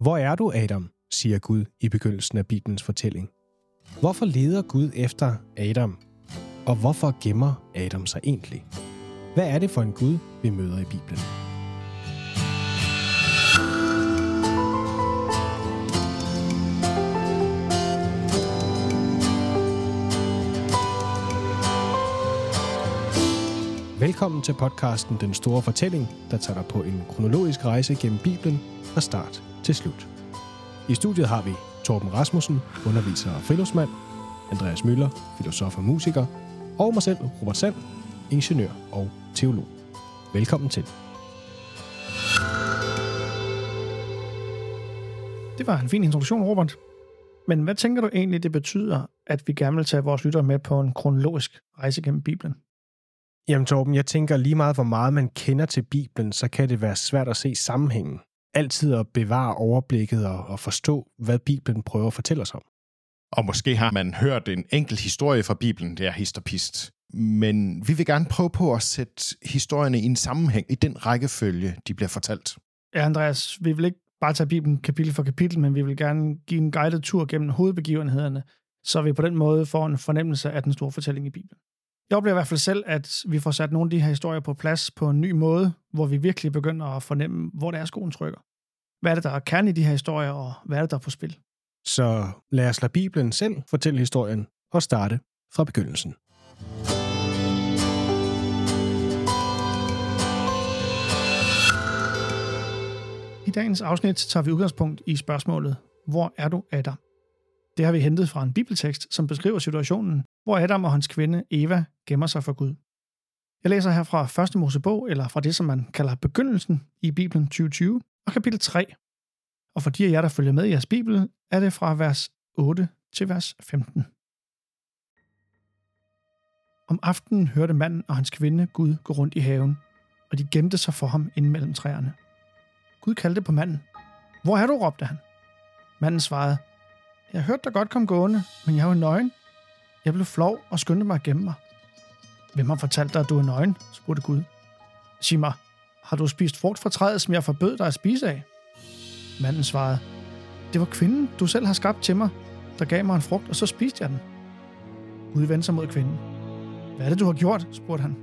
Hvor er du, Adam? siger Gud i begyndelsen af Bibelens fortælling. Hvorfor leder Gud efter Adam? Og hvorfor gemmer Adam sig egentlig? Hvad er det for en Gud, vi møder i Bibelen? Velkommen til podcasten Den Store Fortælling, der tager dig på en kronologisk rejse gennem Bibelen fra start til slut. I studiet har vi Torben Rasmussen, underviser og friluftsmand, Andreas Møller, filosof og musiker, og mig selv, Robert Sand, ingeniør og teolog. Velkommen til. Det var en fin introduktion, Robert. Men hvad tænker du egentlig, det betyder, at vi gerne vil tage vores lyttere med på en kronologisk rejse gennem Bibelen? Jamen Torben, jeg tænker lige meget, hvor meget man kender til Bibelen, så kan det være svært at se sammenhængen. Altid at bevare overblikket og, og forstå, hvad Bibelen prøver at fortælle os om. Og måske har man hørt en enkelt historie fra Bibelen, det er histopist. Men vi vil gerne prøve på at sætte historierne i en sammenhæng i den rækkefølge, de bliver fortalt. Ja, Andreas, vi vil ikke bare tage Bibelen kapitel for kapitel, men vi vil gerne give en guided tur gennem hovedbegivenhederne, så vi på den måde får en fornemmelse af den store fortælling i Bibelen. Jeg oplever i hvert fald selv, at vi får sat nogle af de her historier på plads på en ny måde, hvor vi virkelig begynder at fornemme, hvor det er skoen trykker. Hvad er det, der er kerne i de her historier, og hvad er det, der er på spil? Så lad os lade Bibelen selv fortælle historien og starte fra begyndelsen. I dagens afsnit tager vi udgangspunkt i spørgsmålet, hvor er du, Adam? Det har vi hentet fra en bibeltekst, som beskriver situationen, hvor Adam og hans kvinde Eva gemmer sig for Gud. Jeg læser her fra 1. Mosebog, eller fra det, som man kalder begyndelsen i Bibelen 2020, og kapitel 3. Og for de af jer, der følger med i jeres Bibel, er det fra vers 8 til vers 15. Om aftenen hørte manden og hans kvinde Gud gå rundt i haven, og de gemte sig for ham ind mellem træerne. Gud kaldte på manden. Hvor er du, råbte han. Manden svarede, jeg hørte dig godt komme gående, men jeg var nøgen. Jeg blev flov og skyndte mig at gemme mig. Hvem har fortalt dig, at du er nøgen? spurgte Gud. Sig mig, har du spist frugt fra træet, som jeg forbød dig at spise af? Manden svarede, det var kvinden, du selv har skabt til mig, der gav mig en frugt, og så spiste jeg den. Gud vendte sig mod kvinden. Hvad er det, du har gjort? spurgte han.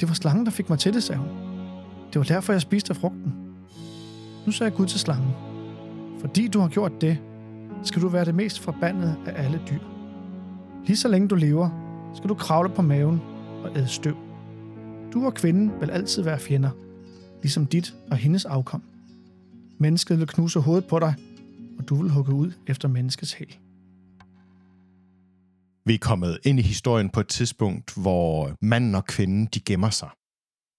Det var slangen, der fik mig til det, sagde hun. Det var derfor, jeg spiste af frugten. Nu sagde Gud til slangen. Fordi du har gjort det, skal du være det mest forbandede af alle dyr. Lige så længe du lever, skal du kravle på maven og æde støv. Du og kvinden vil altid være fjender, ligesom dit og hendes afkom. Mennesket vil knuse hovedet på dig, og du vil hugge ud efter menneskets hæl. Vi er kommet ind i historien på et tidspunkt, hvor manden og kvinden de gemmer sig.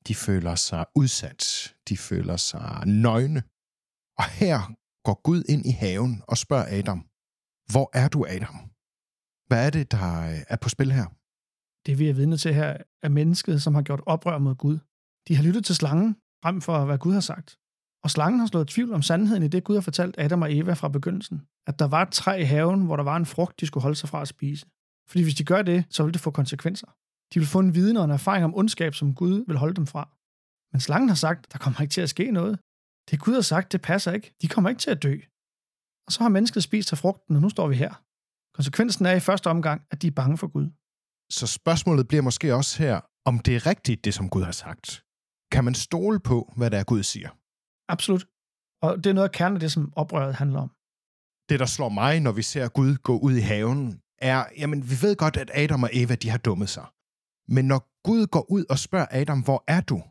De føler sig udsat. De føler sig nøgne. Og her går Gud ind i haven og spørger Adam, hvor er du, Adam? Hvad er det, der øh, er på spil her? Det vi er vidne til her er mennesket, som har gjort oprør mod Gud. De har lyttet til slangen, frem for hvad Gud har sagt. Og slangen har slået tvivl om sandheden i det, Gud har fortalt Adam og Eva fra begyndelsen. At der var et træ i haven, hvor der var en frugt, de skulle holde sig fra at spise. Fordi hvis de gør det, så vil det få konsekvenser. De vil få en viden og en erfaring om ondskab, som Gud vil holde dem fra. Men slangen har sagt, der kommer ikke til at ske noget. Det Gud har sagt, det passer ikke. De kommer ikke til at dø. Og så har mennesket spist af frugten, og nu står vi her. Konsekvensen er i første omgang, at de er bange for Gud. Så spørgsmålet bliver måske også her, om det er rigtigt, det som Gud har sagt. Kan man stole på, hvad det er, Gud siger? Absolut. Og det er noget af kernen af det, som oprøret handler om. Det, der slår mig, når vi ser Gud gå ud i haven, er, jamen vi ved godt, at Adam og Eva, de har dummet sig. Men når Gud går ud og spørger Adam, hvor er du?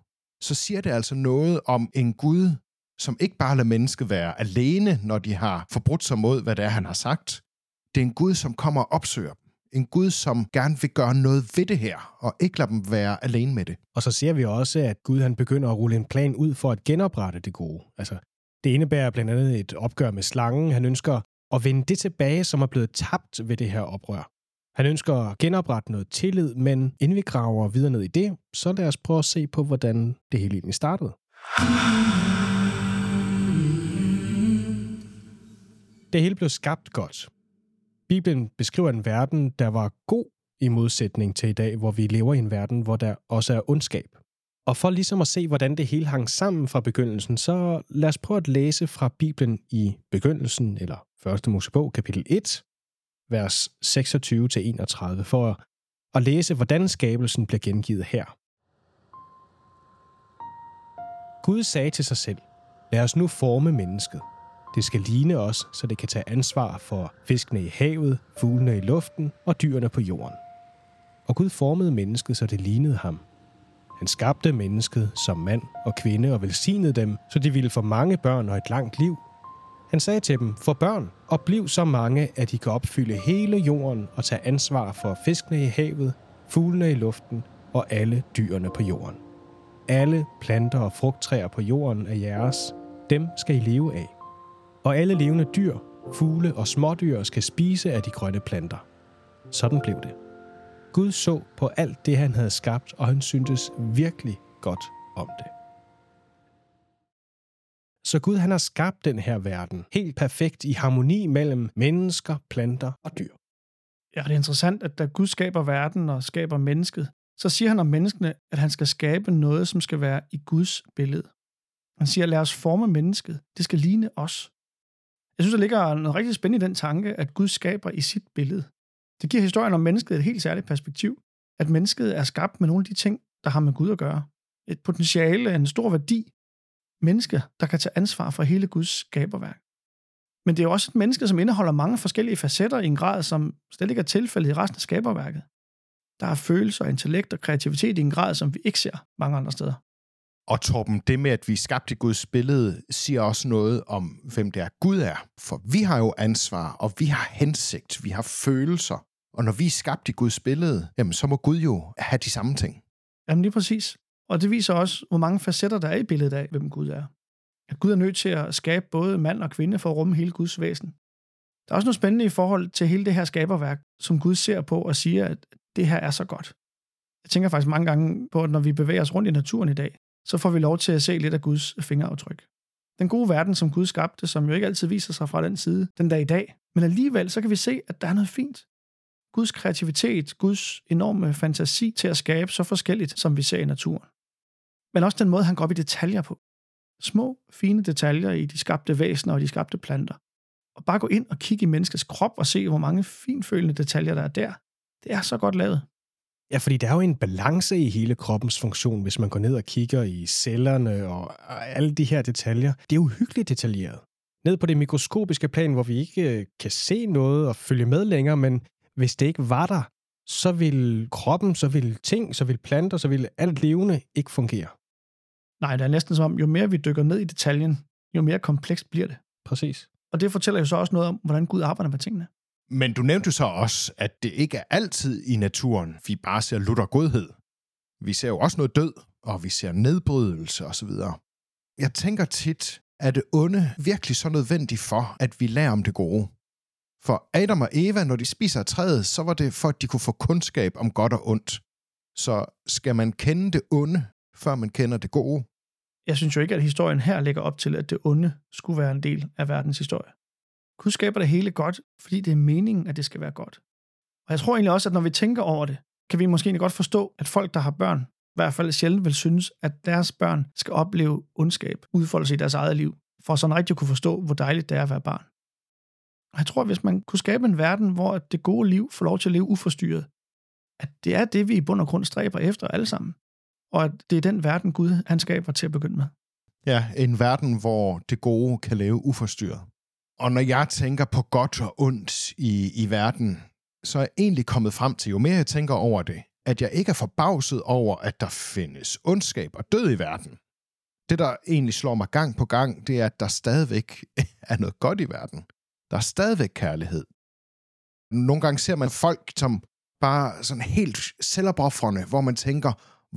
Så siger det altså noget om en Gud, som ikke bare lader mennesket være alene, når de har forbrudt sig mod, hvad det er, han har sagt. Det er en Gud, som kommer og opsøger dem. En Gud, som gerne vil gøre noget ved det her, og ikke lade dem være alene med det. Og så ser vi også, at Gud han begynder at rulle en plan ud for at genoprette det gode. Altså, det indebærer blandt andet et opgør med slangen. Han ønsker at vende det tilbage, som er blevet tabt ved det her oprør. Han ønsker at genoprette noget tillid, men inden vi graver videre ned i det, så lad os prøve at se på, hvordan det hele egentlig startede. Det hele blev skabt godt. Bibelen beskriver en verden, der var god i modsætning til i dag, hvor vi lever i en verden, hvor der også er ondskab. Og for ligesom at se, hvordan det hele hang sammen fra begyndelsen, så lad os prøve at læse fra Bibelen i begyndelsen, eller 1. Mosebog, kapitel 1, vers 26-31, for at læse, hvordan skabelsen bliver gengivet her. Gud sagde til sig selv, lad os nu forme mennesket. Det skal ligne os, så det kan tage ansvar for fiskene i havet, fuglene i luften og dyrene på jorden. Og Gud formede mennesket, så det lignede ham. Han skabte mennesket som mand og kvinde og velsignede dem, så de ville få mange børn og et langt liv. Han sagde til dem, få børn og bliv så mange, at de kan opfylde hele jorden og tage ansvar for fiskene i havet, fuglene i luften og alle dyrene på jorden. Alle planter og frugttræer på jorden er jeres. Dem skal I leve af. Og alle levende dyr, fugle og smådyr skal spise af de grønne planter. Sådan blev det. Gud så på alt det, han havde skabt, og han syntes virkelig godt om det. Så Gud han har skabt den her verden helt perfekt i harmoni mellem mennesker, planter og dyr. Ja, det er interessant, at da Gud skaber verden og skaber mennesket, så siger han om menneskene, at han skal skabe noget, som skal være i Guds billede. Han siger, lad os forme mennesket. Det skal ligne os. Jeg synes, der ligger noget rigtig spændende i den tanke, at Gud skaber i sit billede. Det giver historien om mennesket et helt særligt perspektiv. At mennesket er skabt med nogle af de ting, der har med Gud at gøre. Et potentiale, en stor værdi. Mennesker, der kan tage ansvar for hele Guds skaberværk. Men det er også et menneske, som indeholder mange forskellige facetter i en grad, som slet ikke er tilfældet i resten af skaberværket. Der er følelser, intellekt og kreativitet i en grad, som vi ikke ser mange andre steder. Og Torben, det med, at vi er skabt i Guds billede, siger også noget om, hvem det er, Gud er. For vi har jo ansvar, og vi har hensigt, vi har følelser. Og når vi er skabt i Guds billede, jamen så må Gud jo have de samme ting. Jamen lige præcis. Og det viser også, hvor mange facetter der er i billedet af, hvem Gud er. At Gud er nødt til at skabe både mand og kvinde for at rumme hele Guds væsen. Der er også noget spændende i forhold til hele det her skaberværk, som Gud ser på og siger, at det her er så godt. Jeg tænker faktisk mange gange på, at når vi bevæger os rundt i naturen i dag, så får vi lov til at se lidt af Guds fingeraftryk. Den gode verden, som Gud skabte, som jo ikke altid viser sig fra den side den dag i dag, men alligevel så kan vi se, at der er noget fint. Guds kreativitet, Guds enorme fantasi til at skabe så forskelligt, som vi ser i naturen. Men også den måde, han går op i detaljer på. Små, fine detaljer i de skabte væsener og de skabte planter. Og bare gå ind og kigge i menneskets krop og se, hvor mange finfølende detaljer der er der. Det er så godt lavet. Ja, fordi der er jo en balance i hele kroppens funktion, hvis man går ned og kigger i cellerne og alle de her detaljer. Det er uhyggeligt detaljeret. Ned på det mikroskopiske plan, hvor vi ikke øh, kan se noget og følge med længere, men hvis det ikke var der, så vil kroppen, så vil ting, så vil planter, så vil alt levende ikke fungere. Nej, det er næsten som om, jo mere vi dykker ned i detaljen, jo mere komplekst bliver det. Præcis. Og det fortæller jo så også noget om, hvordan Gud arbejder med tingene. Men du nævnte så også, at det ikke er altid i naturen, vi bare ser lutter godhed. Vi ser jo også noget død, og vi ser nedbrydelse osv. Jeg tænker tit, er det onde virkelig så nødvendigt for, at vi lærer om det gode? For Adam og Eva, når de spiser af træet, så var det for, at de kunne få kundskab om godt og ondt. Så skal man kende det onde, før man kender det gode? Jeg synes jo ikke, at historien her lægger op til, at det onde skulle være en del af verdens historie. Gud skaber det hele godt, fordi det er meningen, at det skal være godt. Og jeg tror egentlig også, at når vi tænker over det, kan vi måske egentlig godt forstå, at folk, der har børn, i hvert fald sjældent vil synes, at deres børn skal opleve ondskab, udfolde sig i deres eget liv, for sådan rigtig at kunne forstå, hvor dejligt det er at være barn. Og jeg tror, at hvis man kunne skabe en verden, hvor det gode liv får lov til at leve uforstyrret, at det er det, vi i bund og grund stræber efter alle sammen. Og at det er den verden, Gud han skaber til at begynde med. Ja, en verden, hvor det gode kan leve uforstyrret. Og når jeg tænker på godt og ondt i, i verden, så er jeg egentlig kommet frem til, jo mere jeg tænker over det, at jeg ikke er forbavset over, at der findes ondskab og død i verden. Det, der egentlig slår mig gang på gang, det er, at der stadigvæk er noget godt i verden. Der er stadigvæk kærlighed. Nogle gange ser man folk, som bare sådan helt selvopoffrende, hvor man tænker,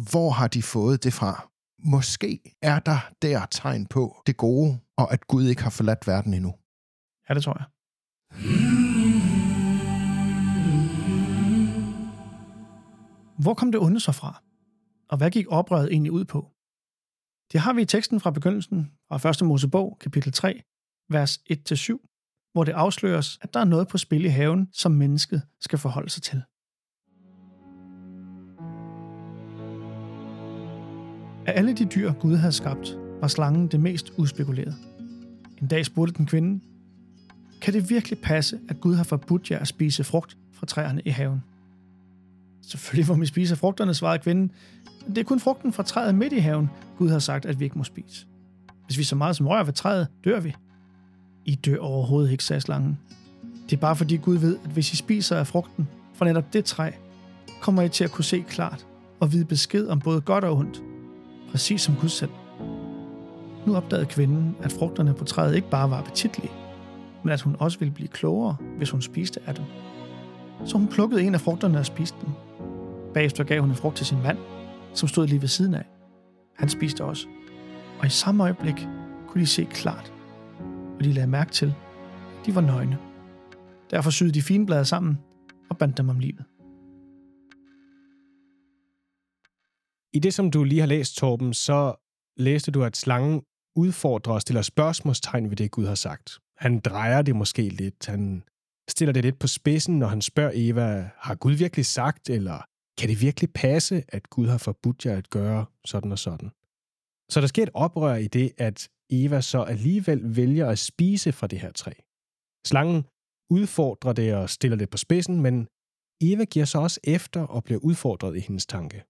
hvor har de fået det fra? Måske er der der tegn på det gode, og at Gud ikke har forladt verden endnu. Ja, det tror jeg. Hvor kom det onde så fra? Og hvad gik oprøret egentlig ud på? Det har vi i teksten fra begyndelsen fra 1. Mosebog, kapitel 3, vers 1-7, hvor det afsløres, at der er noget på spil i haven, som mennesket skal forholde sig til. Af alle de dyr, Gud havde skabt, var slangen det mest udspekulerede. En dag spurgte den kvinde, kan det virkelig passe, at Gud har forbudt jer at spise frugt fra træerne i haven? Selvfølgelig må vi spise frugterne, svarede kvinden. Det er kun frugten fra træet midt i haven, Gud har sagt, at vi ikke må spise. Hvis vi så meget som rører ved træet, dør vi. I dør overhovedet ikke, sagde slangen. Det er bare fordi Gud ved, at hvis I spiser af frugten fra netop det træ, kommer I til at kunne se klart og vide besked om både godt og ondt. Præcis som Gud selv. Nu opdagede kvinden, at frugterne på træet ikke bare var appetitlige, men at hun også ville blive klogere, hvis hun spiste af dem. Så hun plukkede en af frugterne og spiste den. Bagefter gav hun en frugt til sin mand, som stod lige ved siden af. Han spiste også. Og i samme øjeblik kunne de se klart, og de lagde mærke til, at de var nøgne. Derfor syede de fine blade sammen og bandt dem om livet. I det, som du lige har læst, Torben, så læste du, at slangen udfordrer og stiller spørgsmålstegn ved det, Gud har sagt. Han drejer det måske lidt. Han stiller det lidt på spidsen, når han spørger Eva, har Gud virkelig sagt, eller kan det virkelig passe, at Gud har forbudt jer at gøre sådan og sådan? Så der sker et oprør i det, at Eva så alligevel vælger at spise fra det her træ. Slangen udfordrer det og stiller det på spidsen, men Eva giver så også efter og bliver udfordret i hendes tanke.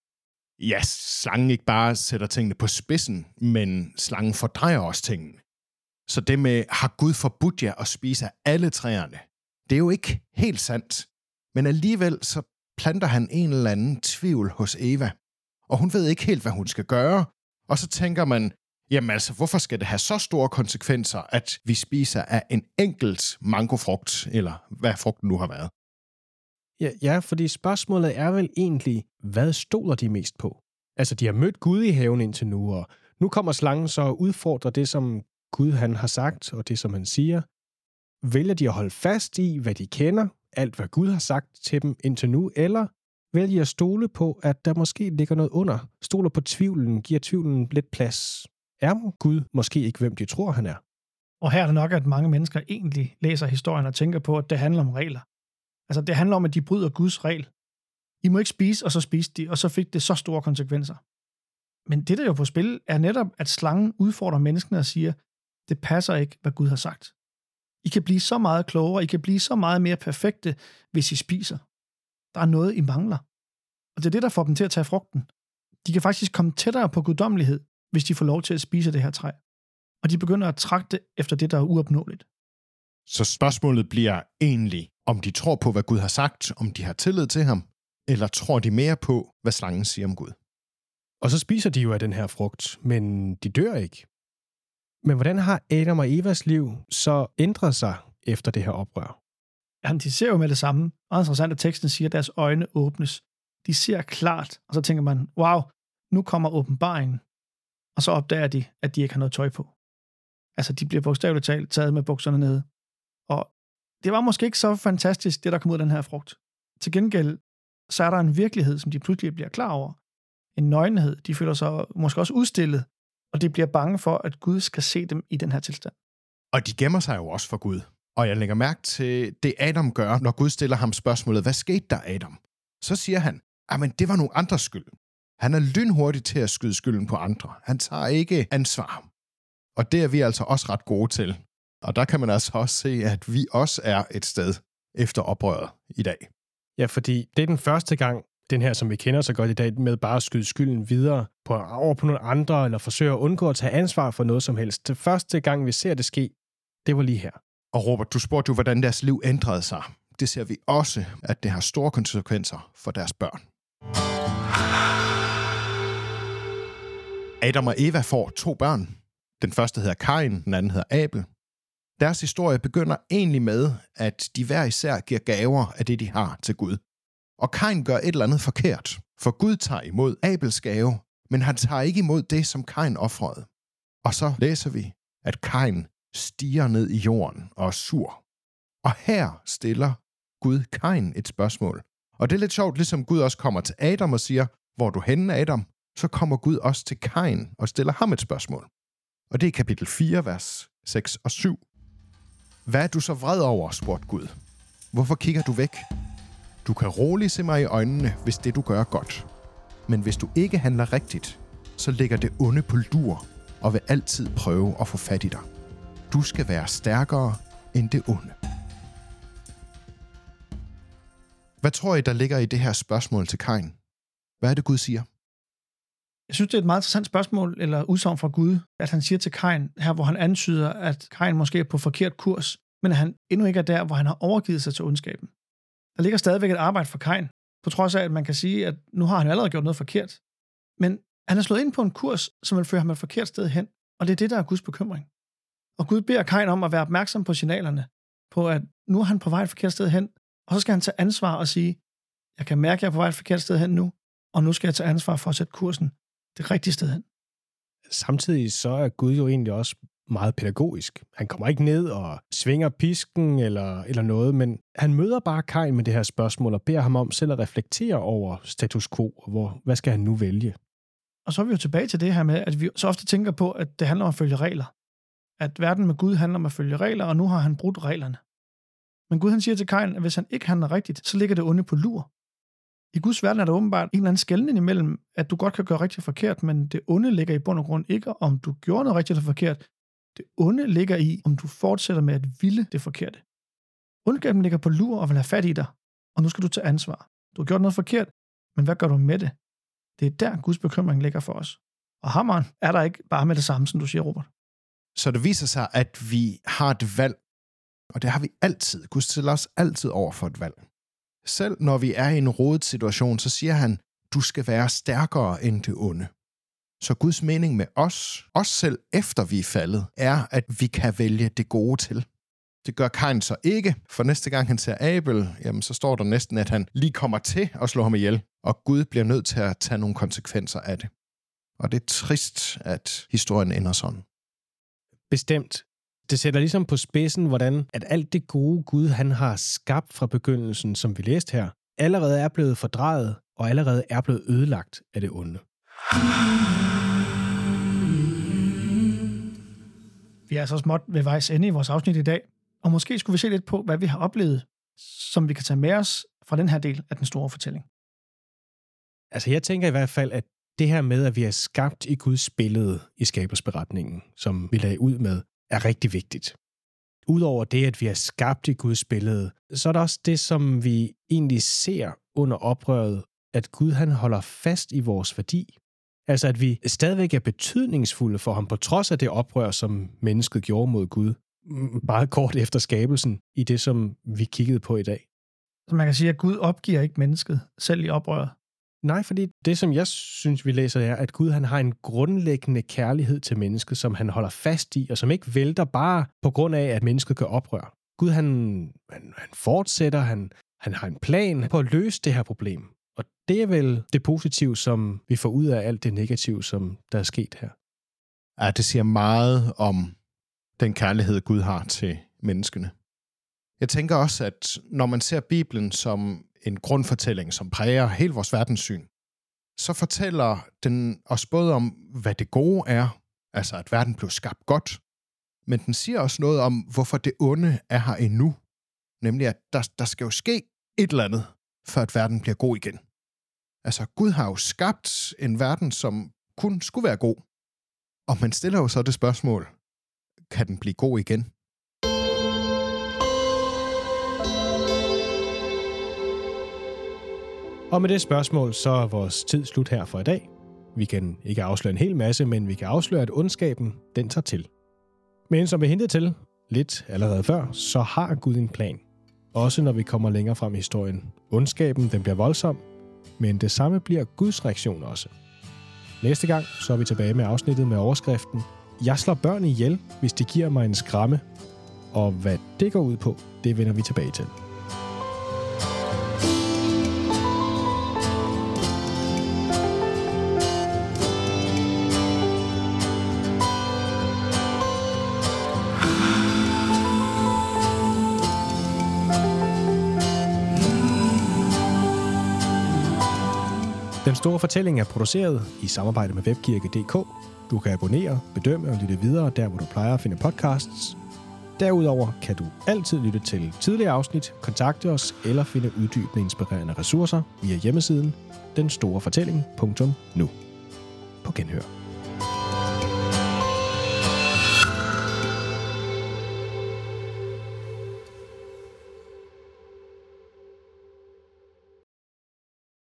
Ja, slangen ikke bare sætter tingene på spidsen, men slangen fordrejer også tingene. Så det med, har Gud forbudt jer at spise af alle træerne, det er jo ikke helt sandt. Men alligevel så planter han en eller anden tvivl hos Eva. Og hun ved ikke helt, hvad hun skal gøre. Og så tænker man, jamen altså, hvorfor skal det have så store konsekvenser, at vi spiser af en enkelt mangofrugt, eller hvad frugten nu har været? Ja, ja, fordi spørgsmålet er vel egentlig, hvad stoler de mest på? Altså, de har mødt Gud i haven indtil nu, og nu kommer slangen så og udfordrer det, som Gud han har sagt, og det, som han siger. Vælger de at holde fast i, hvad de kender, alt hvad Gud har sagt til dem indtil nu, eller vælger de at stole på, at der måske ligger noget under, stoler på tvivlen, giver tvivlen lidt plads. Er Gud måske ikke, hvem de tror, han er? Og her er det nok, at mange mennesker egentlig læser historien og tænker på, at det handler om regler. Altså, det handler om, at de bryder Guds regel. I må ikke spise, og så spiste de, og så fik det så store konsekvenser. Men det, der er jo på spil, er netop, at slangen udfordrer menneskene og siger, det passer ikke, hvad Gud har sagt. I kan blive så meget klogere, I kan blive så meget mere perfekte, hvis I spiser. Der er noget, I mangler. Og det er det, der får dem til at tage frugten. De kan faktisk komme tættere på guddommelighed, hvis de får lov til at spise det her træ. Og de begynder at trakte efter det, der er uopnåeligt. Så spørgsmålet bliver egentlig, om de tror på, hvad Gud har sagt, om de har tillid til ham, eller tror de mere på, hvad slangen siger om Gud? Og så spiser de jo af den her frugt, men de dør ikke. Men hvordan har Adam og Evas liv så ændret sig efter det her oprør? Jamen, de ser jo med det samme. Og interessant, at teksten siger, at deres øjne åbnes. De ser klart, og så tænker man, wow, nu kommer åbenbaringen. Og så opdager de, at de ikke har noget tøj på. Altså, de bliver bogstaveligt talt taget med bukserne nede. Og det var måske ikke så fantastisk, det der kom ud af den her frugt. Til gengæld, så er der en virkelighed, som de pludselig bliver klar over. En nøgenhed. De føler sig måske også udstillet, og de bliver bange for, at Gud skal se dem i den her tilstand. Og de gemmer sig jo også for Gud. Og jeg lægger mærke til det, Adam gør, når Gud stiller ham spørgsmålet, hvad skete der, Adam? Så siger han, men det var nogle andres skyld. Han er lynhurtig til at skyde skylden på andre. Han tager ikke ansvar. Og det er vi altså også ret gode til. Og der kan man altså også se, at vi også er et sted efter oprøret i dag. Ja, fordi det er den første gang, den her, som vi kender så godt i dag, med bare at skyde skylden videre på, over på nogle andre, eller forsøge at undgå at tage ansvar for noget som helst. Det første gang, vi ser det ske, det var lige her. Og Robert, du spurgte jo, hvordan deres liv ændrede sig. Det ser vi også, at det har store konsekvenser for deres børn. Adam og Eva får to børn. Den første hedder Kain, den anden hedder Abel. Deres historie begynder egentlig med, at de hver især giver gaver af det, de har til Gud. Og Kain gør et eller andet forkert, for Gud tager imod Abels gave, men han tager ikke imod det, som Kain offrede. Og så læser vi, at Kain stiger ned i jorden og er sur. Og her stiller Gud Kain et spørgsmål. Og det er lidt sjovt, ligesom Gud også kommer til Adam og siger, hvor er du henne, Adam? Så kommer Gud også til Kain og stiller ham et spørgsmål. Og det er kapitel 4, vers 6 og 7. Hvad er du så vred over, spurgte Gud. Hvorfor kigger du væk? Du kan roligt se mig i øjnene, hvis det du gør er godt. Men hvis du ikke handler rigtigt, så ligger det onde på lur og vil altid prøve at få fat i dig. Du skal være stærkere end det onde. Hvad tror I, der ligger i det her spørgsmål til Kain? Hvad er det, Gud siger? Jeg synes, det er et meget interessant spørgsmål, eller udsagn fra Gud, at han siger til Kain, her hvor han antyder, at Kain måske er på forkert kurs, men at han endnu ikke er der, hvor han har overgivet sig til ondskaben. Der ligger stadigvæk et arbejde for Kain, på trods af, at man kan sige, at nu har han allerede gjort noget forkert. Men han er slået ind på en kurs, som vil føre ham et forkert sted hen, og det er det, der er Guds bekymring. Og Gud beder Kain om at være opmærksom på signalerne, på at nu er han på vej et forkert sted hen, og så skal han tage ansvar og sige, jeg kan mærke, at jeg er på vej et forkert sted hen nu, og nu skal jeg tage ansvar for at sætte kursen det rigtige sted hen. Samtidig så er Gud jo egentlig også meget pædagogisk. Han kommer ikke ned og svinger pisken eller, eller noget, men han møder bare Kain med det her spørgsmål og beder ham om selv at reflektere over status quo, og hvor, hvad skal han nu vælge? Og så er vi jo tilbage til det her med, at vi så ofte tænker på, at det handler om at følge regler. At verden med Gud handler om at følge regler, og nu har han brudt reglerne. Men Gud han siger til Kain, at hvis han ikke handler rigtigt, så ligger det onde på lur. I Guds verden er der åbenbart en eller anden skældning imellem, at du godt kan gøre rigtig forkert, men det onde ligger i bund og grund ikke, om du gjorde noget rigtigt eller forkert. Det onde ligger i, om du fortsætter med at ville det forkerte. Ondskaben ligger på lur og vil have fat i dig, og nu skal du tage ansvar. Du har gjort noget forkert, men hvad gør du med det? Det er der, Guds bekymring ligger for os. Og hammeren er der ikke bare med det samme, som du siger, Robert. Så det viser sig, at vi har et valg, og det har vi altid. Gud stiller os altid over for et valg. Selv når vi er i en rodet situation, så siger han, du skal være stærkere end det onde. Så Guds mening med os, os selv efter vi er faldet, er, at vi kan vælge det gode til. Det gør Kain så ikke, for næste gang han ser Abel, jamen så står der næsten, at han lige kommer til at slå ham ihjel, og Gud bliver nødt til at tage nogle konsekvenser af det. Og det er trist, at historien ender sådan. Bestemt. Det sætter ligesom på spidsen, hvordan at alt det gode Gud, han har skabt fra begyndelsen, som vi læste her, allerede er blevet fordrejet og allerede er blevet ødelagt af det onde. Vi er altså så småt ved vejs ende i vores afsnit i dag, og måske skulle vi se lidt på, hvad vi har oplevet, som vi kan tage med os fra den her del af den store fortælling. Altså jeg tænker i hvert fald, at det her med, at vi er skabt i Guds billede i skabelsberetningen, som vi lagde ud med, er rigtig vigtigt. Udover det, at vi er skabt i Guds billede, så er der også det, som vi egentlig ser under oprøret, at Gud han holder fast i vores værdi. Altså at vi stadigvæk er betydningsfulde for ham, på trods af det oprør, som mennesket gjorde mod Gud, bare kort efter skabelsen, i det, som vi kiggede på i dag. Så man kan sige, at Gud opgiver ikke mennesket, selv i oprøret. Nej, fordi det, som jeg synes, vi læser, er, at Gud han har en grundlæggende kærlighed til mennesket, som han holder fast i, og som ikke vælter bare på grund af, at mennesket gør oprør. Gud han, han, han fortsætter, han, han har en plan på at løse det her problem. Det er vel det positive, som vi får ud af alt det negative, som der er sket her. Ja, det siger meget om den kærlighed, Gud har til menneskene. Jeg tænker også, at når man ser Bibelen som en grundfortælling, som præger hele vores verdenssyn, så fortæller den os både om, hvad det gode er, altså at verden blev skabt godt, men den siger også noget om, hvorfor det onde er her endnu. Nemlig, at der, der skal jo ske et eller andet, før at verden bliver god igen. Altså, Gud har jo skabt en verden, som kun skulle være god. Og man stiller jo så det spørgsmål, kan den blive god igen? Og med det spørgsmål, så er vores tid slut her for i dag. Vi kan ikke afsløre en hel masse, men vi kan afsløre, at ondskaben, den tager til. Men som vi hentede til lidt allerede før, så har Gud en plan. Også når vi kommer længere frem i historien. Ondskaben, den bliver voldsom, men det samme bliver Guds reaktion også. Næste gang, så er vi tilbage med afsnittet med overskriften Jeg slår børn ihjel, hvis de giver mig en skramme. Og hvad det går ud på, det vender vi tilbage til. Den store fortælling er produceret i samarbejde med Webkirke.dk. Du kan abonnere, bedømme og lytte videre der, hvor du plejer at finde podcasts. Derudover kan du altid lytte til tidligere afsnit, kontakte os eller finde uddybende inspirerende ressourcer via hjemmesiden denstorefortælling.nu. på genhør.